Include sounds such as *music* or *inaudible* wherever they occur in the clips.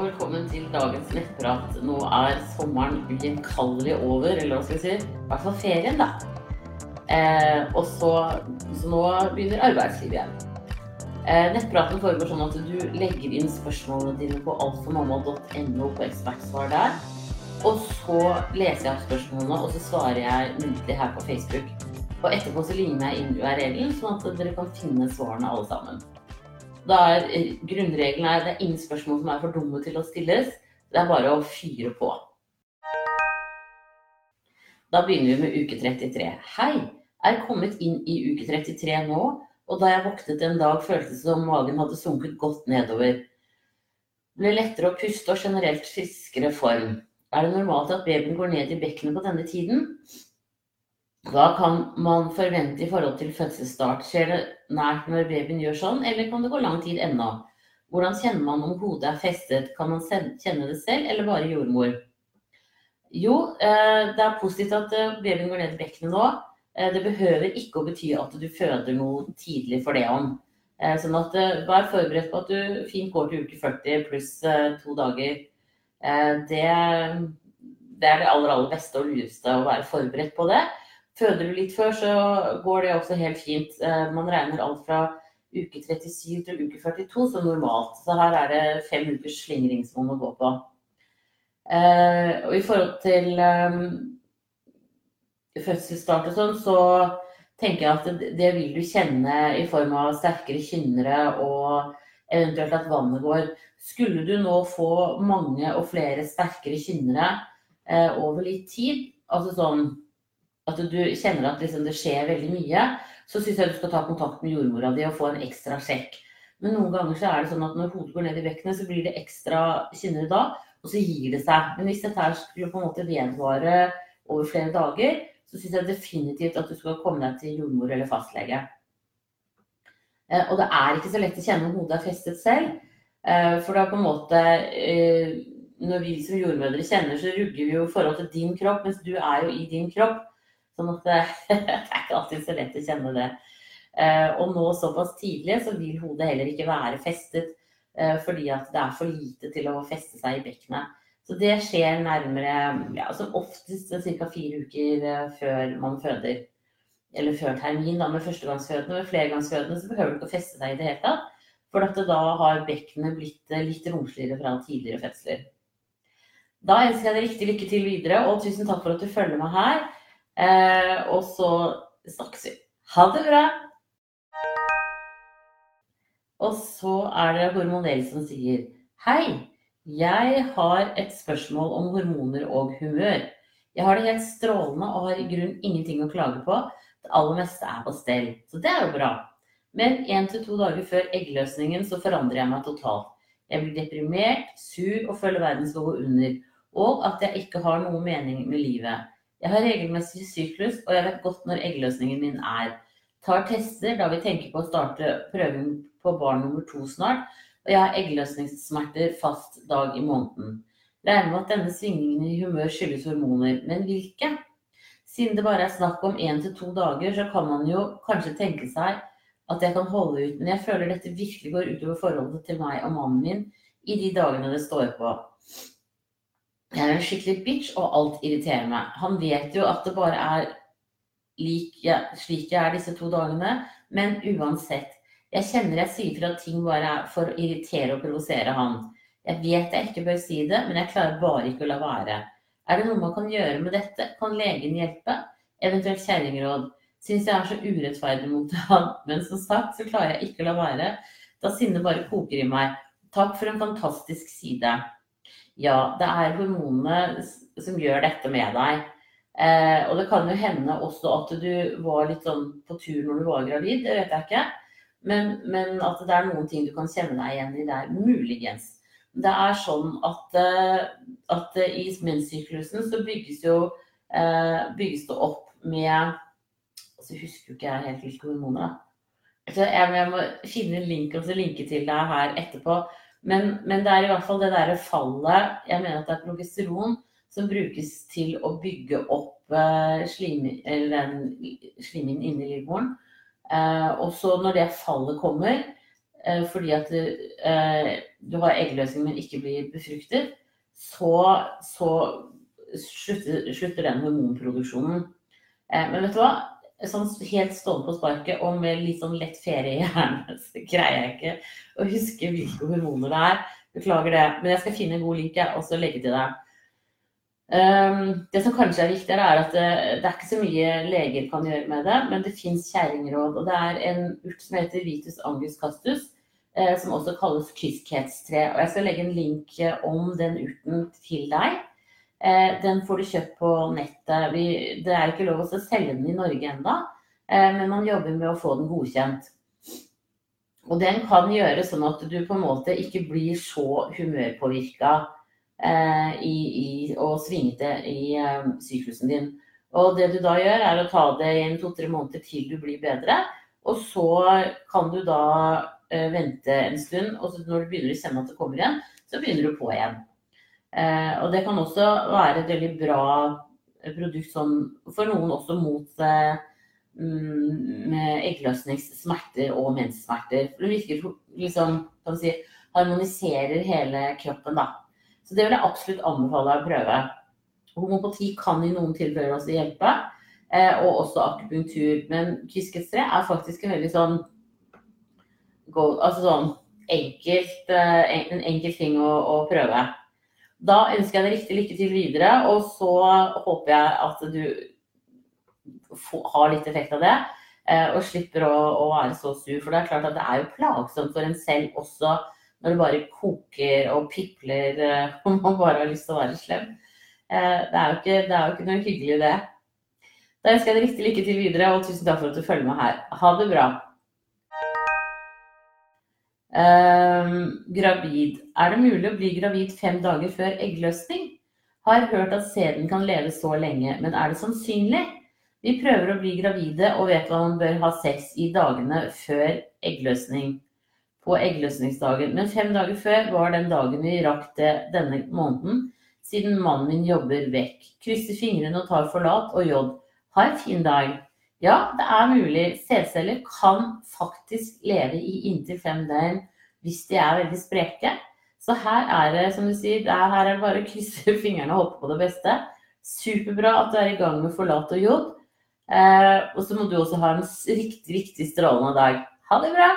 og velkommen til dagens nettprat. Nå er sommeren ugjenkallelig over, eller hva skal vi si? I hvert fall ferien, da. Eh, og så, så nå begynner arbeidslivet igjen. Eh, nettpraten foregår sånn at du legger inn spørsmålene dine på altformamma.no på ekspertsvar der. Og så leser jeg opp spørsmålene, og så svarer jeg muntlig her på Facebook. Og etterpå så limer jeg inn URL-en, sånn at dere kan finne svarene alle sammen. Da er eh, Grunnregelen er det er ingen spørsmål som er for dumme til å stilles. Det er bare å fyre på. Da begynner vi med uke 33. Hei! Er kommet inn i uke 33 nå, og da jeg våknet en dag, føltes det som magen hadde sunket godt nedover. Ble lettere å puste og generelt friskere form. Er det normalt at babyen går ned i bekkenet på denne tiden? Hva kan man forvente i forhold til fødselsstart? Skjer det nært når babyen gjør sånn, eller kan det gå lang tid ennå? Hvordan kjenner man om hodet er festet? Kan man kjenne det selv, eller bare jordmor? Jo, eh, det er positivt at eh, babyen går ned i bekkenet nå. Eh, det behøver ikke å bety at du føder noe tidlig for det om. Sånn at vær forberedt på at du fint går til uke 40 pluss to dager. Det, det er det aller, aller beste og lureste å være forberedt på det. Føder du litt før, så går det også helt fint. Eh, man regner alt fra uke 37 til uke 42 som normalt. Så her er det fem ukers slingring som må gå på. Eh, og i forhold til um, fødselsstart og sånn, så tenker jeg at det, vil du kjenne i form av sterkere kynnere og eventuelt at vannet går. Skulle du nå få mange og flere sterkere kynnere eh, over litt tid, altså sånn at du kjenner at liksom det skjer veldig mye, så syns jeg du skal ta kontakt med jordmora di og få en ekstra sjekk. Men noen ganger så er det sånn at når hodet går ned i bekkenet, så blir det ekstra kynnere da, og så gir det seg. Men hvis dette skulle på en måte vedvare over flere dager, så syns jeg definitivt at du skal komme deg til jordmor eller fastlege. Eh, og det er ikke så lett å kjenne om hodet er festet selv. Eh, for det er på en måte eh, Når vi som jordmødre kjenner, så rugger vi jo i forhold til din kropp, mens du er jo i din kropp. Sånn at det, det *laughs* er ikke alltid så lett å kjenne det. Eh, og nå såpass tidlig så vil hodet heller ikke være festet eh, fordi at det er for lite til å feste seg i bekkenet. Så det skjer nærmere, ja, som oftest ca. fire uker eh, før man føder. Eller før termin, da, med førstegangsfødende. Med flergangsfødende så behøver du ikke å feste deg i det hele tatt. For at da har bekkenet blitt litt romsligere fra tidligere fødsler. Da ønsker jeg deg riktig lykke til videre, og tusen takk for at du følger meg her. Eh, og så snakkes vi. Ha det bra! Og så er det hormonell som sier Hei, jeg har et spørsmål om hormoner og humør. Jeg har det helt strålende og har i grunn ingenting å klage på. Det aller meste er på stell, så det er jo bra. Men én til to dager før eggløsningen så forandrer jeg meg totalt. Jeg blir deprimert, sur og føler verden skal gå under. Og at jeg ikke har noe mening med livet. Jeg har regelmessig syklus, og jeg vet godt når eggløsningen min er. Tar tester da vi tenker på å starte prøven på barn nummer to snart, og jeg har eggløsningssmerter fast dag i måneden. Regner med at denne svingningen i humør skyldes hormoner, men hvilke? Siden det bare er snakk om én til to dager, så kan man jo kanskje tenke seg at jeg kan holde ut, men jeg føler dette virkelig går utover forholdet til meg og mannen min i de dagene det står på. Jeg er en skikkelig bitch, og alt irriterer meg. Han vet jo at det bare er lik, ja, slik jeg er disse to dagene, men uansett. Jeg kjenner jeg sier fra ting bare er for å irritere og provosere han. Jeg vet jeg ikke bør si det, men jeg klarer bare ikke å la være. Er det noe man kan gjøre med dette? Kan legen hjelpe? Eventuelt kjerringråd. Syns jeg er så urettferdig mot han, men som sagt så klarer jeg ikke å la være. Da sinnet bare koker i meg. Takk for en fantastisk side. Ja, det er hormonene som gjør dette med deg. Eh, og det kan jo hende også at du var litt sånn på tur når du var gravid, det vet jeg ikke. Men, men at det er noen ting du kan kjenne deg igjen i der. Muligens. Det er sånn at, eh, at i menssyklusen så bygges, jo, eh, bygges det opp med Så altså, husker jo ikke jeg helt hvilke hormoner, da. Så jeg, må finne en link og så linke til deg her etterpå. Men, men, det er i hvert fall det derre fallet Jeg mener at det er progesteron som brukes til å bygge opp eh, slimhinnen inni livmoren. Eh, og så når det fallet kommer, eh, fordi at eh, du har eggløsning, men ikke blir befruktet, så, så slutter, slutter, den hormonproduksjonen. Eh, men vet du hva? Sånn helt stående på sparket og med litt sånn lett ferie i hjernen, så greier jeg ikke å huske hvilke hormoner det er. Beklager det. Men jeg skal finne en god link og så legge til deg. Um, det som kanskje er viktigere, er at det, det, er ikke så mye leger kan gjøre med det, men det fins kjerringråd. Og det er en urt som heter Vitus angus castus, eh, som også kalles kyskhetstre. Og jeg skal legge en link eh, om den urten til deg. Eh, den får du kjøpt på nettet. Vi, det er ikke lov å selge den i Norge ennå, eh, men man jobber med å få den godkjent. Og den kan gjøre sånn at du på en måte ikke blir så humørpåvirka eh, og svingete i eh, syklusen din. Og det du da gjør, er å ta det i to-tre måneder til du blir bedre. Og så kan du da eh, vente en stund, og når du begynner å kjenne at det kommer igjen, så begynner du på igjen. Eh, og det kan også være et veldig bra produkt sånn, for noen også mot eh, eggløsningssmerter og menssmerter. Det virker liksom, kan si, harmoniserer hele kroppen, da. Så det vil jeg absolutt anbefale å prøve. Homopati kan i noen tilfeller også hjelpe, eh, og også akupunktur. Men kysketstre er faktisk en veldig sånn, altså sånn enkelt, eh, en enkel ting å, å prøve. Da ønsker jeg deg riktig lykke til videre, og så håper jeg at du har litt effekt av det. Eh, og slipper å, å, være så sur. For det er klart at det er jo plagsomt for en selv også når det bare koker og pipler eh, *laughs* og man bare har lyst til å være slem. Eh, det er jo ikke, det er jo ikke noe hyggelig, det. Da ønsker jeg deg riktig lykke til videre, og tusen takk for at du følger med her. Ha det bra. Um, gravid. Er det mulig å bli gravid fem dager før eggløsning? Har hørt at sæden kan leve så lenge, men er det sannsynlig? Vi prøver å bli gravide og vet hva man bør ha sex i dagene før eggløsning. På eggløsningsdagen. Men fem dager før var den dagen vi rakk det denne måneden, siden mannen min jobber vekk. Krysser fingrene og tar forlat og jod. Ha en fin dag. Ja, det er mulig. Sædceller kan faktisk leve i inntil fem døgn hvis de er veldig spreke. Så her er det, som du sier, her er det bare å krysse *laughs* fingrene og håpe på det beste. Superbra at du er i gang med forlat og jod. Eh, og så må du også ha en riktig, riktig strålende dag. Ha det bra!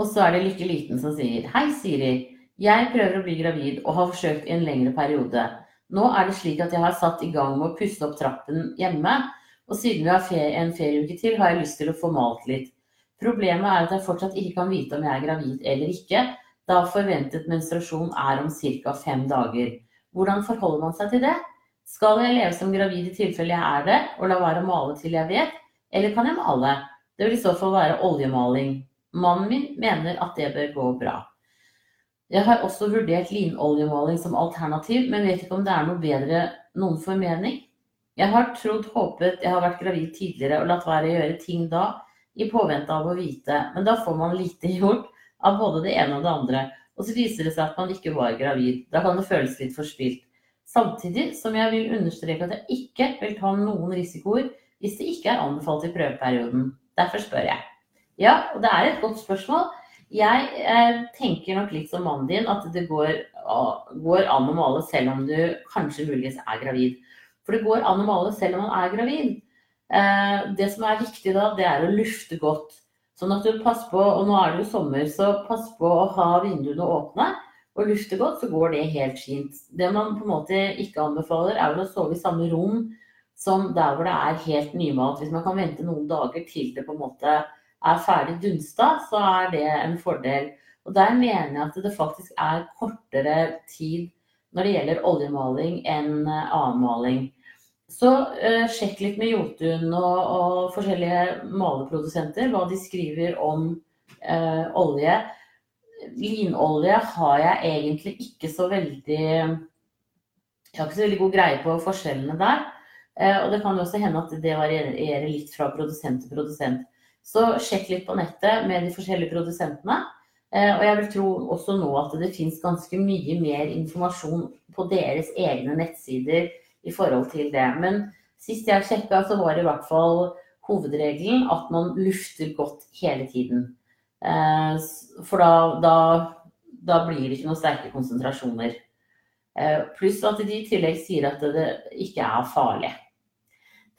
Og så er det Lykke Liten som sier Hei, Siri. Jeg prøver å bli gravid og har forsøkt i en lengre periode. Nå er det slik at jeg har satt i gang med å pusse opp trappen hjemme. Og siden vi har ferie, en ferieuke til, har jeg lyst til å få malt litt. Problemet er at jeg fortsatt ikke kan vite om jeg er gravid eller ikke, da forventet menstruasjon er om ca. fem dager. Hvordan forholder man seg til det? Skal jeg leve som gravid i tilfelle jeg er det, og la være å male til jeg vet, eller kan jeg male? Det vil i så fall være oljemaling. Mannen min mener at det bør gå bra. Jeg har også vurdert linoljemaling som alternativ, men vet ikke om det er noe bedre noen får mening. Jeg har trodd, håpet jeg har vært gravid tidligere og latt være å gjøre ting da, i påvente av å vite, men da får man lite *laughs* gjort av både det ene og det andre. Og så viser det seg at man ikke var gravid. Da kan det føles litt forspilt. Samtidig som jeg vil understreke at jeg ikke vil ta noen risikoer hvis det ikke er anbefalt i prøveperioden. Derfor spør jeg. Ja, og det er et godt spørsmål. Jeg eh, tenker nok litt som mannen din, at det går, går, an å male selv om du kanskje muligens er gravid. For det går an å male selv om man er gravid. Eh, det som er viktig da, det er å lufte godt. Sånn at du passer på, og nå er det jo sommer, så pass på å ha vinduene åpne og lufte godt, så går det helt fint. Det man på en måte ikke anbefaler, er å sove i samme rom som der hvor det er helt nymalt. Hvis man kan vente noen dager til det på en måte er ferdig dunsta, så er det en fordel. Og der mener jeg at det faktisk er kortere tid når det gjelder oljemaling enn eh, annen maling. Så uh, sjekk litt med Jotun og, og, forskjellige malerprodusenter hva de skriver om uh, olje linolje har jeg egentlig ikke så veldig Jeg har ikke så veldig god greie på forskjellene der. Eh, og det kan jo også hende at det varierer litt fra produsent til produsent. Så sjekk litt på nettet med de forskjellige produsentene. Eh, og jeg vil tro også nå at det finnes ganske mye mer informasjon på deres egne nettsider i forhold til det. Men sist jeg sjekka, så var i hvert fall hovedregelen at man lufter godt hele tiden. Eh, for da, da, da blir det ikke noen sterke konsentrasjoner. Eh, pluss at de i tillegg sier at det ikke er farlig.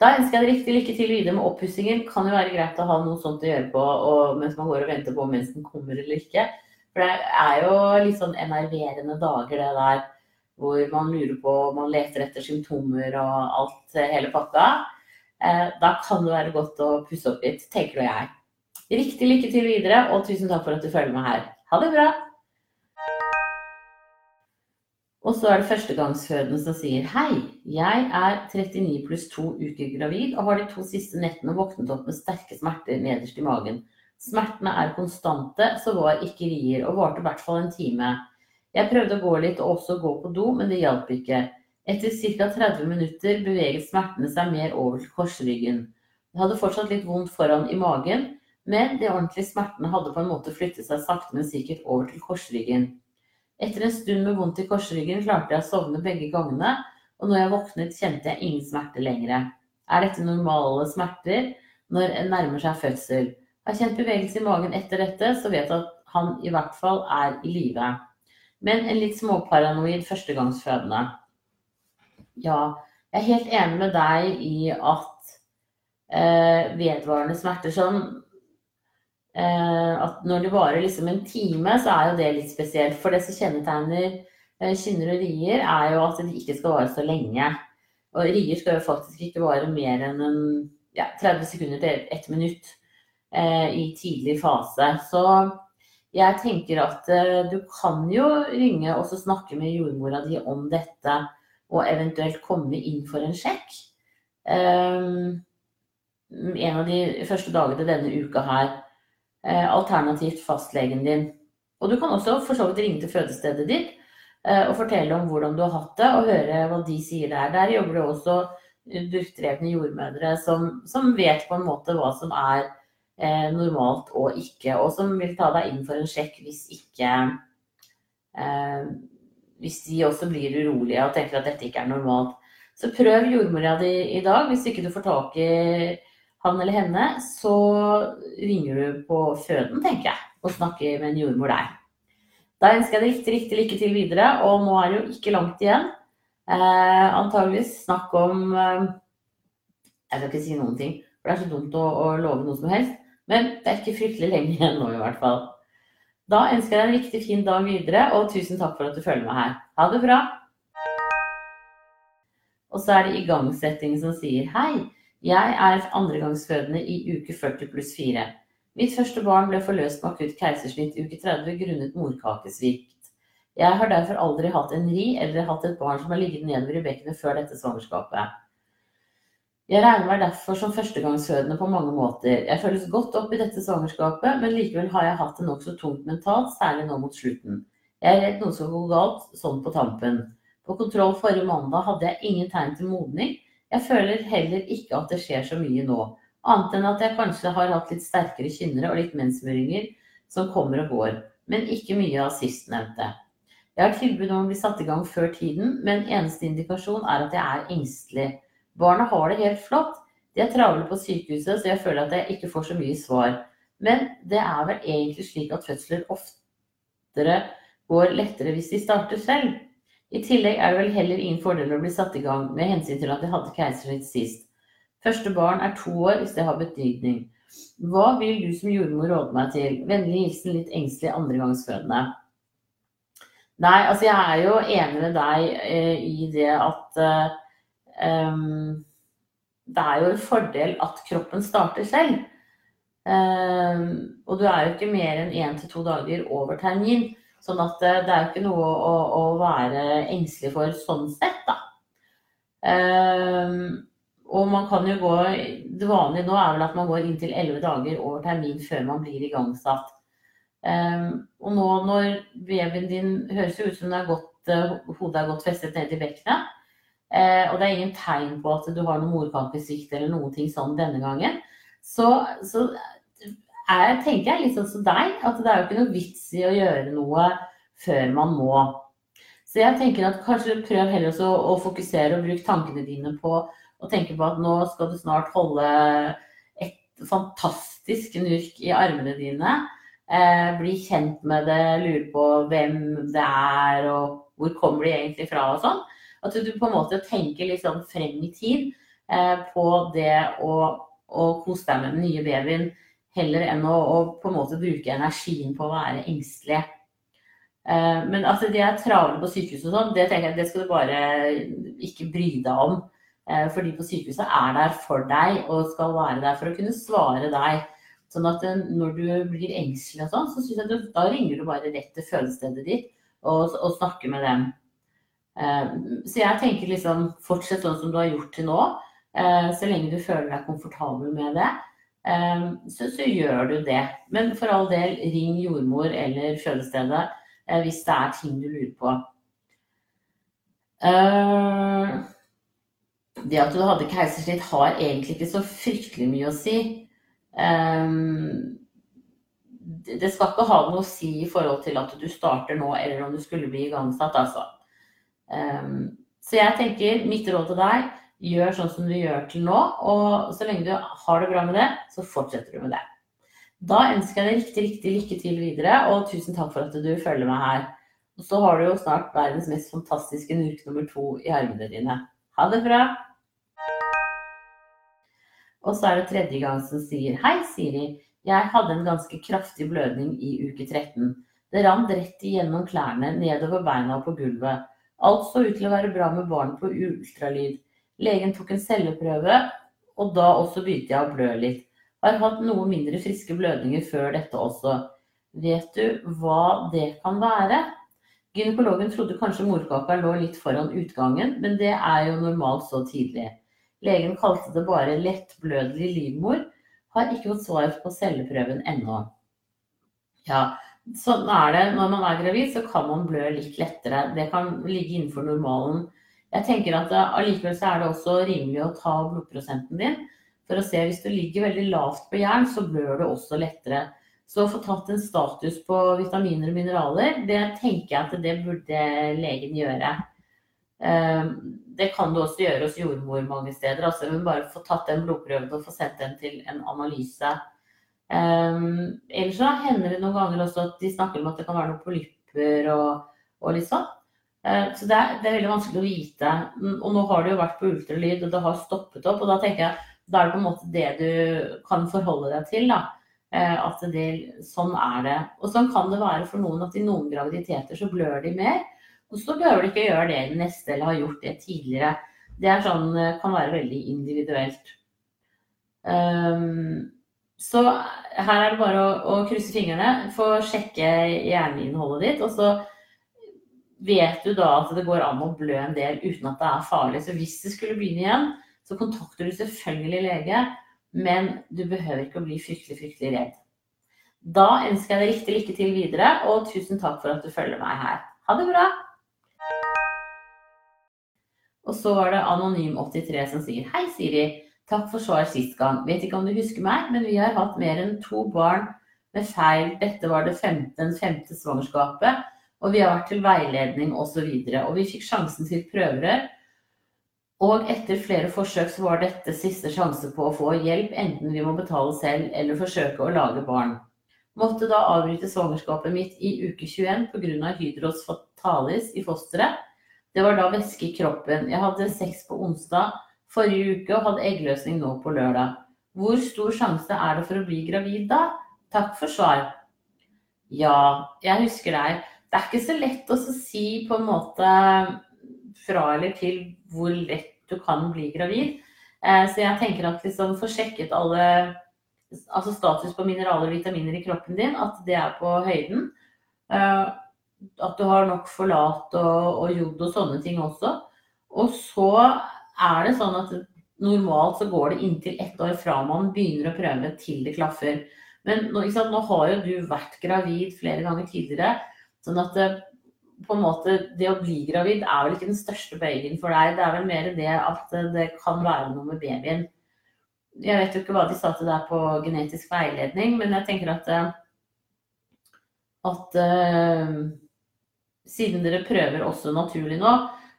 Da ønsker jeg deg riktig lykke til videre med oppussingen. Kan jo være greit å ha noe sånt å gjøre på mens man går og venter på om mensen kommer eller ikke. For det er jo litt sånn enerverende dager, det der hvor man lurer på om man leter etter symptomer og alt, hele pakka. Eh, da kan det være godt å pusse opp litt, tenker du jeg. Riktig lykke til videre, og tusen takk for at du følger med her. Ha det bra! Og så er det førstegangsfødende som sier hei, jeg er 39 pluss 2 uker gravid og har de to siste nettene våknet opp med sterke smerter nederst i magen. Smertene er konstante, så var ikke rier, og varte i hvert fall en time. Jeg prøvde å gå litt og også gå på do, men det hjalp ikke. Etter ca. 30 minutter beveget smertene seg mer over til korsryggen. Jeg hadde fortsatt litt vondt foran i magen, men de ordentlige smertene hadde på en måte flyttet seg sakte, men sikkert over til korsryggen. Etter en stund med vondt i korsryggen klarte jeg å sovne begge gangene, og når jeg våknet, kjente jeg ingen smerte lenger. Er dette normale smerter når en nærmer seg fødsel? Har kjent bevegelse i magen etter dette, så vet jeg at han i hvert fall er i live. Men en litt småparanoid førstegangsfødende. Ja, jeg er helt enig med deg i at eh, vedvarende smerter Eh, at når det varer liksom en time, så er jo det litt spesielt. For det som kjennetegner eh, kynner og rier, er jo at de ikke skal vare så lenge. Og rier skal jo faktisk ikke vare mer enn en, ja, 30 sekunder til 1 minutt eh, i tidlig fase. Så jeg tenker at eh, du kan jo ringe og snakke med jordmora di om dette, og eventuelt komme inn for en sjekk. Eh, en av de første dagene denne uka her. Eh, alternativt fastlegen din. Og du kan også for så vidt ringe til fødestedet ditt eh, og fortelle om hvordan du har hatt det, og høre hva de sier der. Der jobber det også durkdrevne jordmødre som, som, vet på en måte hva som er eh, normalt og ikke, og som vil ta deg inn for en sjekk hvis ikke eh, Hvis de også blir urolige og tenker at dette ikke er normalt. Så prøv jordmora di i dag hvis ikke du får tak i han eller henne, så ringer du på føden, tenker jeg, og snakker med en jordmor der. Da ønsker jeg deg riktig, riktig lykke til videre, og nå er det jo ikke langt igjen. Eh, antageligvis snakk om eh, Jeg skal ikke si noen ting, for det er så dumt å, å, love noe som helst. Men det er ikke fryktelig lenge *laughs* igjen nå, i hvert fall. Da ønsker jeg deg en riktig fin dag videre, og tusen takk for at du følger med her. Ha det bra! Og så er det igangsettingen som sier hei. Jeg er andregangsfødende i uke 40 pluss 4. Mitt første barn ble forløst med akutt keisersnitt uke 30 grunnet morkakesvikt. Jeg har derfor aldri hatt en ri eller hatt et barn som har ligget nedover i bekkenet før dette svangerskapet. Jeg regner meg derfor som førstegangsfødende på mange måter. Jeg føles godt opp i dette svangerskapet, men likevel har jeg hatt det nokså tungt mentalt, særlig nå mot slutten. Jeg er redd noe skal gå galt sånn på tampen. På kontroll forrige mandag hadde jeg ingen tegn til modning, jeg føler heller ikke at det skjer så mye nå, annet enn at jeg kanskje har hatt litt sterkere kynnere og litt menssmøringer som kommer og går, men ikke mye av sistnevnte. Jeg har tilbud om å bli satt i gang før tiden, men eneste indikasjon er at jeg er engstelig. Barna har det helt flott. De er travle på sykehuset, så jeg føler at jeg ikke får så mye svar. Men det er vel egentlig slik at fødsler oftere går lettere hvis de starter selv. I tillegg er det vel heller ingen fordel å bli satt i gang med hensyn til at jeg hadde keisersnitt sist. Første barn er to år hvis det har betydning. Hva vil du som jordmor råde meg til? Vennlig hilsen litt engstelig andregangsfødende. Nei, altså jeg er jo enig med deg eh, i det at eh, det er jo en fordel at kroppen starter selv. Um, og du er jo ikke mer enn én til to dager over termin. Sånn at eh, det er jo ikke noe å, å være engstelig for sånn sett, da. Um, og man kan jo gå Det vanlige nå er vel at man går inntil elleve dager over termin før man blir igangsatt. Um, og nå når babyen din høres ut som er godt, uh, hodet er godt festet ned i bekkenet, uh, og det er ingen tegn på at du har noe morkakesvikt eller noen ting sånn denne gangen, så, så er, tenker jeg litt sånn som deg, at det er jo ikke noe vits i å gjøre noe før man må. Så jeg tenker at kanskje prøv heller å, å fokusere og bruke tankene dine på å tenke på at nå skal du snart holde et fantastisk nurk i armene dine. Eh, bli kjent med det, lure på hvem det er og hvor kommer de egentlig fra og sånn. At du på en måte tenker litt sånn frem i tid eh, på det å, å kose deg med den nye babyen, heller enn å, å, på en måte bruke energien på å være engstelig. Eh, men altså, de er travle på sykehuset og sånn, det tenker jeg det skal du bare ikke bry deg om. Eh, for de på sykehuset er der for deg og skal være der for å kunne svare deg. Sånn at eh, når du blir engstelig og sånn, så synes jeg du, da ringer du bare rett til fødestedet ditt og, og snakker med dem. Eh, så jeg tenker liksom fortsett sånn som du har gjort til nå. Så lenge du føler deg komfortabel med det, så, så, gjør du det. Men for all del, ring jordmor eller fødestedet hvis det er ting du lurer på. Det at du hadde keisersnitt har egentlig ikke så fryktelig mye å si. Det skal ikke ha noe å si i forhold til at du starter nå, eller om du skulle bli igangsatt, altså. Så jeg tenker, mitt råd til deg, gjør sånn som du gjør til nå. Og så lenge du har det bra med det, så fortsetter du med det. Da ønsker jeg deg riktig, riktig lykke til videre, og tusen takk for at du følger meg her. Og så har du jo snart verdens mest fantastiske nurk nummer to i armene dine. Ha det bra! Og så er det tredje gang som sier Hei, Siri. Jeg hadde en ganske kraftig blødning i uke 13. Det rant rett igjennom klærne, nedover beina og på gulvet. Alt så ut til å være bra med barnet på ultralyd. Legen tok en celleprøve, og da også begynte jeg å blø litt. Har hatt noe mindre friske blødninger før dette også. Vet du hva det kan være? Gynekologen trodde kanskje morkaka lå litt foran utgangen, men det er jo normalt så tidlig. Legen kalte det bare lettblødelig livmor. Har ikke fått svar på celleprøven ennå. Ja, Sånn er det når man er gravid, så kan man blø litt lettere. Det kan ligge innenfor normalen. Jeg tenker at eh, allikevel så er det også rimelig å ta blodprosenten din for å se hvis du ligger veldig lavt på jern, så blør du også lettere. Så å få tatt en status på vitaminer og mineraler, det tenker jeg at det burde legen gjøre. Eh, det kan du også gjøre hos jordmor mange steder. Altså, men bare få tatt den blodprøven og få sendt den til en analyse. Um, ellers så hender det noen ganger også at de snakker om at det kan være noen polypper og, og litt sånn. Uh, så det er, det er, veldig vanskelig å vite. Mm, og nå har det jo vært på ultralyd, og det har stoppet opp. Og da tenker jeg da er det på en måte det du kan forholde deg til. da. Uh, at det, sånn er det. Og sånn kan det være for noen at i noen graviditeter så blør de mer. Og så behøver de ikke gjøre det i den neste eller har gjort det tidligere. Det sånn, eh, kan være veldig individuelt. Um, så her er det bare å, å krysse fingrene, få sjekke hjerneinnholdet ditt. Og så vet du da at det går an å blø en del uten at det er farlig. Så hvis det skulle begynne igjen, så kontakter du selvfølgelig lege, men du behøver ikke å bli fryktelig, fryktelig redd. Da ønsker jeg deg riktig lykke til videre, og tusen takk for at du følger meg her. Ha det bra! Og så var det Anonym83 som sier Hei, Siri. Takk for svar sist gang. Vet ikke om du husker meg, men vi har hatt mer enn to barn med feil. Dette var det femte, den femte svangerskapet, og vi har vært til veiledning osv. Og, så og vi fikk sjansen til prøverør. Og etter flere forsøk så var dette siste sjanse på å få hjelp, enten vi må betale selv eller forsøke å lage barn. Måtte da avbryte svangerskapet mitt i uke 21 pga. hydros fatalis i fosteret. Det var da væske i kroppen. Jeg hadde sex på onsdag forrige uke og hadde eggløsning nå på lørdag. Hvor stor sjanse er det for å bli gravid da? Takk for svar. Ja, jeg husker deg. Det er ikke så lett å si på en måte fra eller til hvor lett du kan bli gravid. Eh, så jeg tenker at liksom få sjekket alle altså status på mineraler og vitaminer i kroppen din, at det er på høyden. Eh, at du har nok forlat og, og jod og sånne ting også. Og så er det sånn at normalt så går det inntil ett år fra man begynner å prøve til det klaffer. Men nå, nå har jo du vært gravid flere ganger tidligere, sånn at det, på en måte, det å bli gravid er vel ikke den største bøygen for deg. Det er vel mer det at det kan være noe med babyen. Jeg vet jo ikke hva de sa til deg på genetisk veiledning, men jeg tenker at, at uh, siden dere prøver også naturlig nå,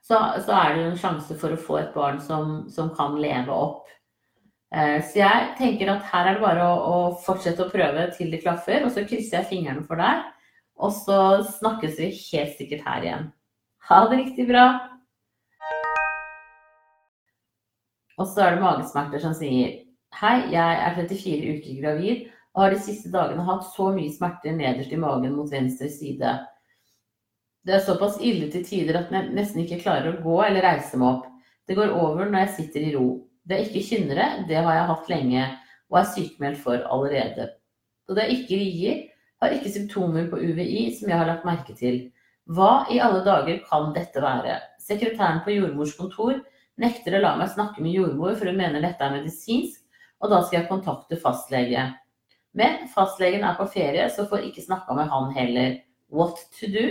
så, så, er det jo en sjanse for å få et barn som, som kan leve opp. Uh, så jeg tenker at her er det bare å, å fortsette å prøve til det klaffer, og så krysser jeg fingrene for deg. Og så snakkes vi helt sikkert her igjen. Ha det riktig bra! Og så er det magesmerter som sier Hei, jeg er 34 uker gravid og har de siste dagene hatt så mye smerter nederst i magen mot venstre side. Det er såpass ille til tider at jeg nesten ikke klarer å gå eller reise meg opp. Det går over når jeg sitter i ro. Det er ikke kynnere, det har jeg hatt lenge og er sykemeldt for allerede. Og det er ikke rier, har ikke symptomer på UVI som jeg har lagt merke til. Hva i alle dager kan dette være? Sekretæren på jordmors kontor nekter å la meg snakke med jordmor, for hun mener dette er medisinsk, og da skal jeg kontakte fastlege. Men fastlegen er på ferie, så får ikke snakka med han heller. What to do?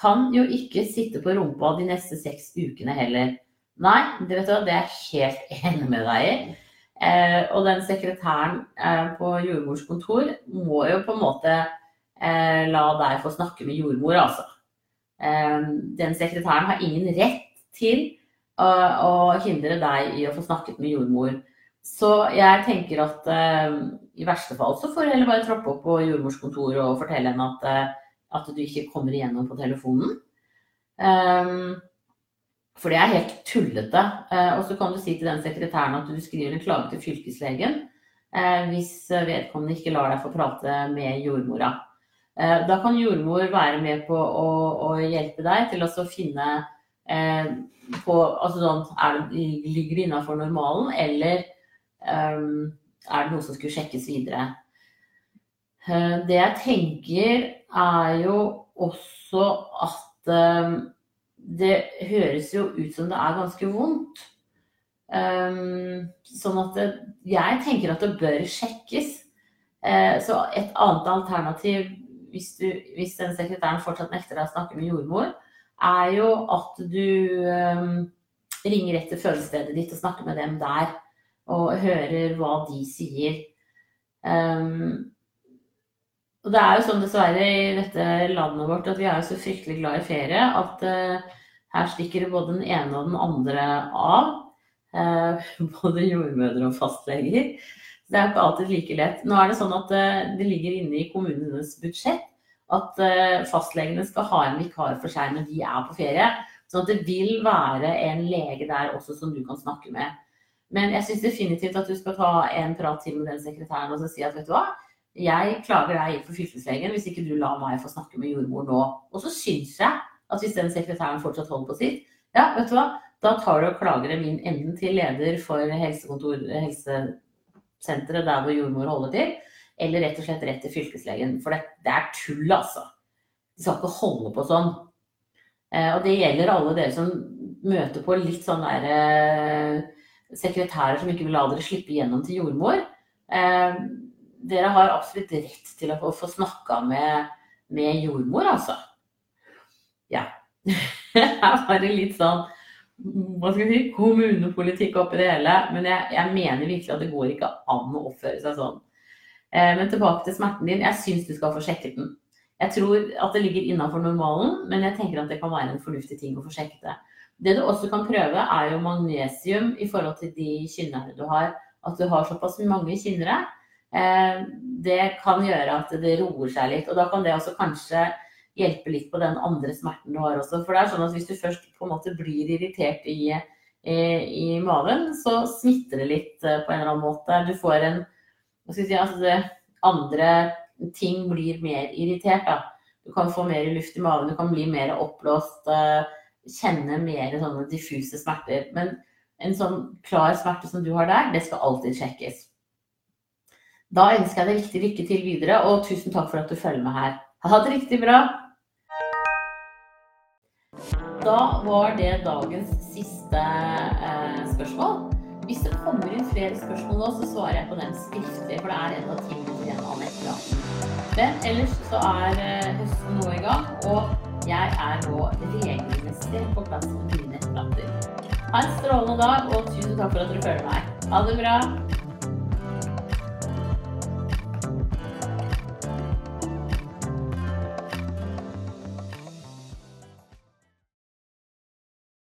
Kan jo ikke sitte på rumpa de neste seks ukene heller. Nei, det vet du, det er jeg helt *laughs* enig med deg i. Eh, og den sekretæren eh, på jordmors kontor må jo på en måte eh, la deg få snakke med jordmor, altså. Eh, den sekretæren har ingen rett til å, å hindre deg i å få snakket med jordmor. Så jeg tenker at uh, i verste fall så får du heller bare troppe opp på jordmors kontor og fortelle henne at, uh, at, du ikke kommer igjennom på telefonen. Um, for det er helt tullete. Uh, og så kan du si til den sekretæren at du skriver en klage til fylkeslegen hvis vedkommende ikke lar deg få prate med jordmora. da kan jordmor være med på å, å hjelpe deg til å finne på altså sånn, er det, Ligger det innafor normalen, eller Um, er det noe som skulle sjekkes videre? Det jeg tenker, er jo også at um, det høres jo ut som det er ganske vondt. Um, sånn at det, jeg tenker at det bør sjekkes. Uh, så et annet alternativ, hvis, du, hvis den sekretæren fortsatt nekter deg å snakke med jordmor, er jo at du um, ringer rett til fødestedet ditt og snakker med dem der og hører hva de sier. Um, og det er jo sånn dessverre i dette landet vårt at vi er jo så fryktelig glad i ferie at uh, her stikker det både den ene og den andre av. Uh, *laughs* både jordmødre og fastleger. Det er ikke alltid like lett. Nå er det sånn at uh, det ligger inne i kommunenes budsjett at fastlegene skal ha en vikar for seg når de er på ferie. Sånn at det vil være en lege der også som du kan snakke med. Men jeg syns definitivt at du skal ta en prat til med den sekretæren og si at vet du hva, jeg klager deg inn for fylkeslegen hvis ikke du lar meg få snakke med jordmor nå. Og så syns jeg at hvis den sekretæren fortsatt holder på sitt, ja, vet du hva, da tar du og klager dem inn enten til leder for helsekontor, helsesenteret der hvor jordmor holder til, eller rett og slett rett til fylkeslegen. For det, det er tull, altså. De skal ikke holde på sånn. Eh, og det gjelder alle dere som møter på litt sånn derre eh, sekretærer som ikke vil la dere slippe gjennom til jordmor. Dere har absolutt rett til å få snakka med, med, jordmor, altså. Ja. *laughs* Her var det litt sånn hva skal vi si, kommunepolitikk oppi det hele. Men jeg, jeg, mener virkelig at det går ikke an å oppføre seg sånn. Eh, men tilbake til smerten din. Jeg syns du skal få sjekket den. Jeg tror at det ligger innafor normalen, men jeg tenker at det kan være en fornuftig ting å få sjekket det. Det du også kan prøve, er jo magnesium i forhold til de kynnerne du har. At du har såpass mange kynnere. Eh, det kan gjøre at det roer seg litt. Og da kan det også kanskje hjelpe litt på den andre smerten du har også. For det er sånn at hvis du først på en måte blir irritert i, i, i maven, så smitter det litt eh, på en eller annen måte. Du får en Hva skal si altså det, Andre ting blir mer irritert, da. Du kan få mer luft i maven, du kan bli mer oppblåst. Uh, kjenne mer sånne diffuse smerter. Men en sånn klar smerte som du har der, det skal alltid sjekkes. Da ønsker jeg deg riktig lykke til videre, og tusen takk for at du følger med her. Ha det riktig bra! Da var det dagens siste eh, spørsmål. Hvis det kommer inn flere spørsmål nå, så svarer jeg på den skriftlig, for det er en av tingene igjen av nettet. Men ellers så er eh, høsten nå i gang, og jeg er nå regelmessig på plass med mine nettplanter. Ha en strålende dag, og tusen takk for at dere følger meg. Ha det bra.